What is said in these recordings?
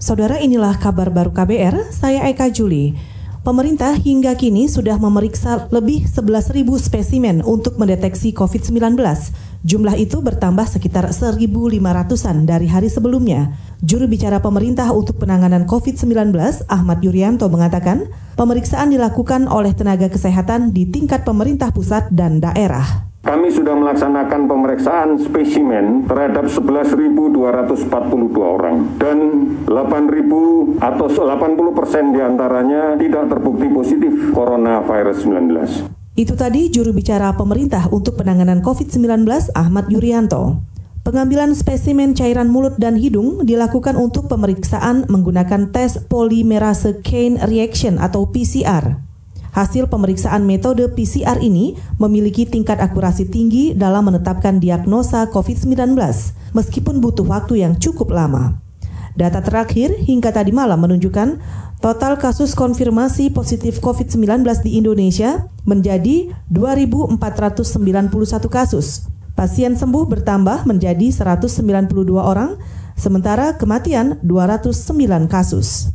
Saudara inilah kabar baru KBR, saya Eka Juli. Pemerintah hingga kini sudah memeriksa lebih 11.000 spesimen untuk mendeteksi COVID-19. Jumlah itu bertambah sekitar 1.500-an dari hari sebelumnya. Juru bicara pemerintah untuk penanganan COVID-19, Ahmad Yuryanto mengatakan, pemeriksaan dilakukan oleh tenaga kesehatan di tingkat pemerintah pusat dan daerah. Kami sudah melaksanakan pemeriksaan spesimen terhadap 11.242 orang dan 8.000 atau 80 persen di antaranya tidak terbukti positif coronavirus 19. Itu tadi juru bicara pemerintah untuk penanganan COVID-19 Ahmad Yuryanto. Pengambilan spesimen cairan mulut dan hidung dilakukan untuk pemeriksaan menggunakan tes polimerase chain reaction atau PCR. Hasil pemeriksaan metode PCR ini memiliki tingkat akurasi tinggi dalam menetapkan diagnosa COVID-19, meskipun butuh waktu yang cukup lama. Data terakhir hingga tadi malam menunjukkan total kasus konfirmasi positif COVID-19 di Indonesia menjadi 2.491 kasus. Pasien sembuh bertambah menjadi 192 orang, sementara kematian 209 kasus.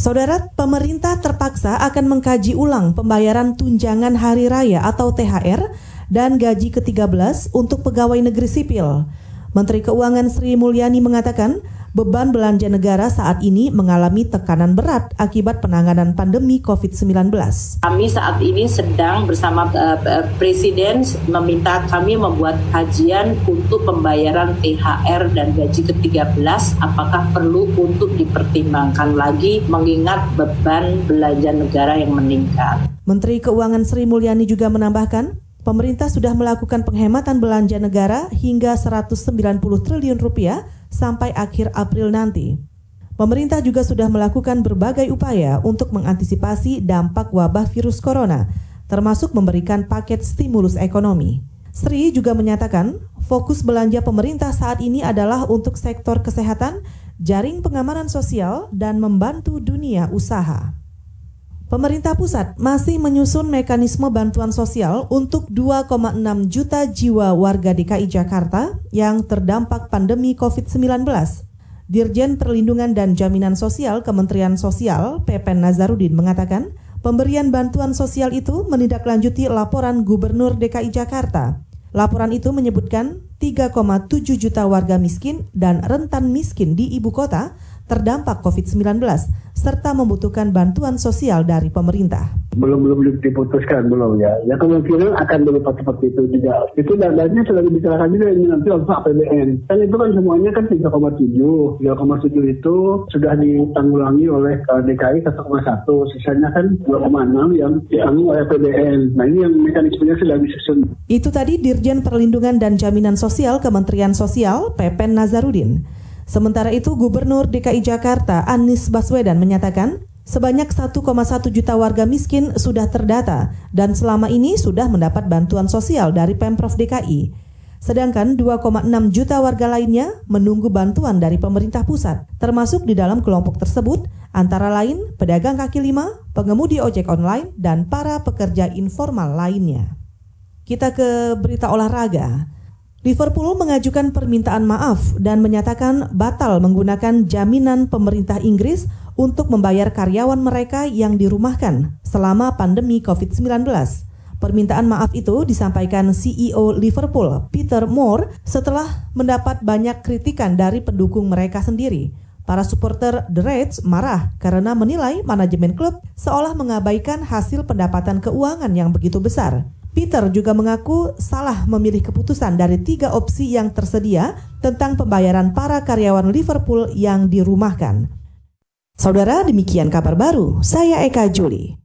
Saudara, pemerintah terpaksa akan mengkaji ulang pembayaran tunjangan hari raya atau THR dan gaji ke-13 untuk pegawai negeri sipil. Menteri Keuangan Sri Mulyani mengatakan beban belanja negara saat ini mengalami tekanan berat akibat penanganan pandemi COVID-19. Kami saat ini sedang bersama uh, Presiden meminta kami membuat kajian untuk pembayaran THR dan gaji ke-13 apakah perlu untuk dipertimbangkan lagi mengingat beban belanja negara yang meningkat. Menteri Keuangan Sri Mulyani juga menambahkan, pemerintah sudah melakukan penghematan belanja negara hingga 190 triliun rupiah sampai akhir April nanti. Pemerintah juga sudah melakukan berbagai upaya untuk mengantisipasi dampak wabah virus corona, termasuk memberikan paket stimulus ekonomi. Sri juga menyatakan, fokus belanja pemerintah saat ini adalah untuk sektor kesehatan, jaring pengamanan sosial, dan membantu dunia usaha. Pemerintah pusat masih menyusun mekanisme bantuan sosial untuk 2,6 juta jiwa warga DKI Jakarta yang terdampak pandemi COVID-19. Dirjen Perlindungan dan Jaminan Sosial Kementerian Sosial, Pepen Nazarudin mengatakan, pemberian bantuan sosial itu menindaklanjuti laporan Gubernur DKI Jakarta. Laporan itu menyebutkan 3,7 juta warga miskin dan rentan miskin di ibu kota terdampak COVID-19 serta membutuhkan bantuan sosial dari pemerintah. Belum belum diputuskan belum ya. Ya kemungkinan akan berupa seperti itu juga. Itu dananya sudah dibicarakan juga ini nanti oleh APBN. Kan itu kan semuanya kan 3,7. 3,7 itu sudah ditanggulangi oleh DKI 1,1. Sisanya kan 2,6 yang ditanggung oleh APBN. Nah ini yang mekanismenya sudah disusun. Itu tadi Dirjen Perlindungan dan Jaminan Sosial Kementerian Sosial Pepen Nazarudin. Sementara itu, Gubernur DKI Jakarta Anies Baswedan menyatakan sebanyak 1,1 juta warga miskin sudah terdata dan selama ini sudah mendapat bantuan sosial dari Pemprov DKI. Sedangkan 2,6 juta warga lainnya menunggu bantuan dari pemerintah pusat, termasuk di dalam kelompok tersebut antara lain pedagang kaki lima, pengemudi ojek online, dan para pekerja informal lainnya. Kita ke berita olahraga. Liverpool mengajukan permintaan maaf dan menyatakan batal menggunakan jaminan pemerintah Inggris untuk membayar karyawan mereka yang dirumahkan selama pandemi COVID-19. Permintaan maaf itu disampaikan CEO Liverpool, Peter Moore, setelah mendapat banyak kritikan dari pendukung mereka sendiri. Para supporter The Reds marah karena menilai manajemen klub seolah mengabaikan hasil pendapatan keuangan yang begitu besar. Peter juga mengaku salah memilih keputusan dari tiga opsi yang tersedia tentang pembayaran para karyawan Liverpool yang dirumahkan. Saudara, demikian kabar baru. Saya Eka Juli.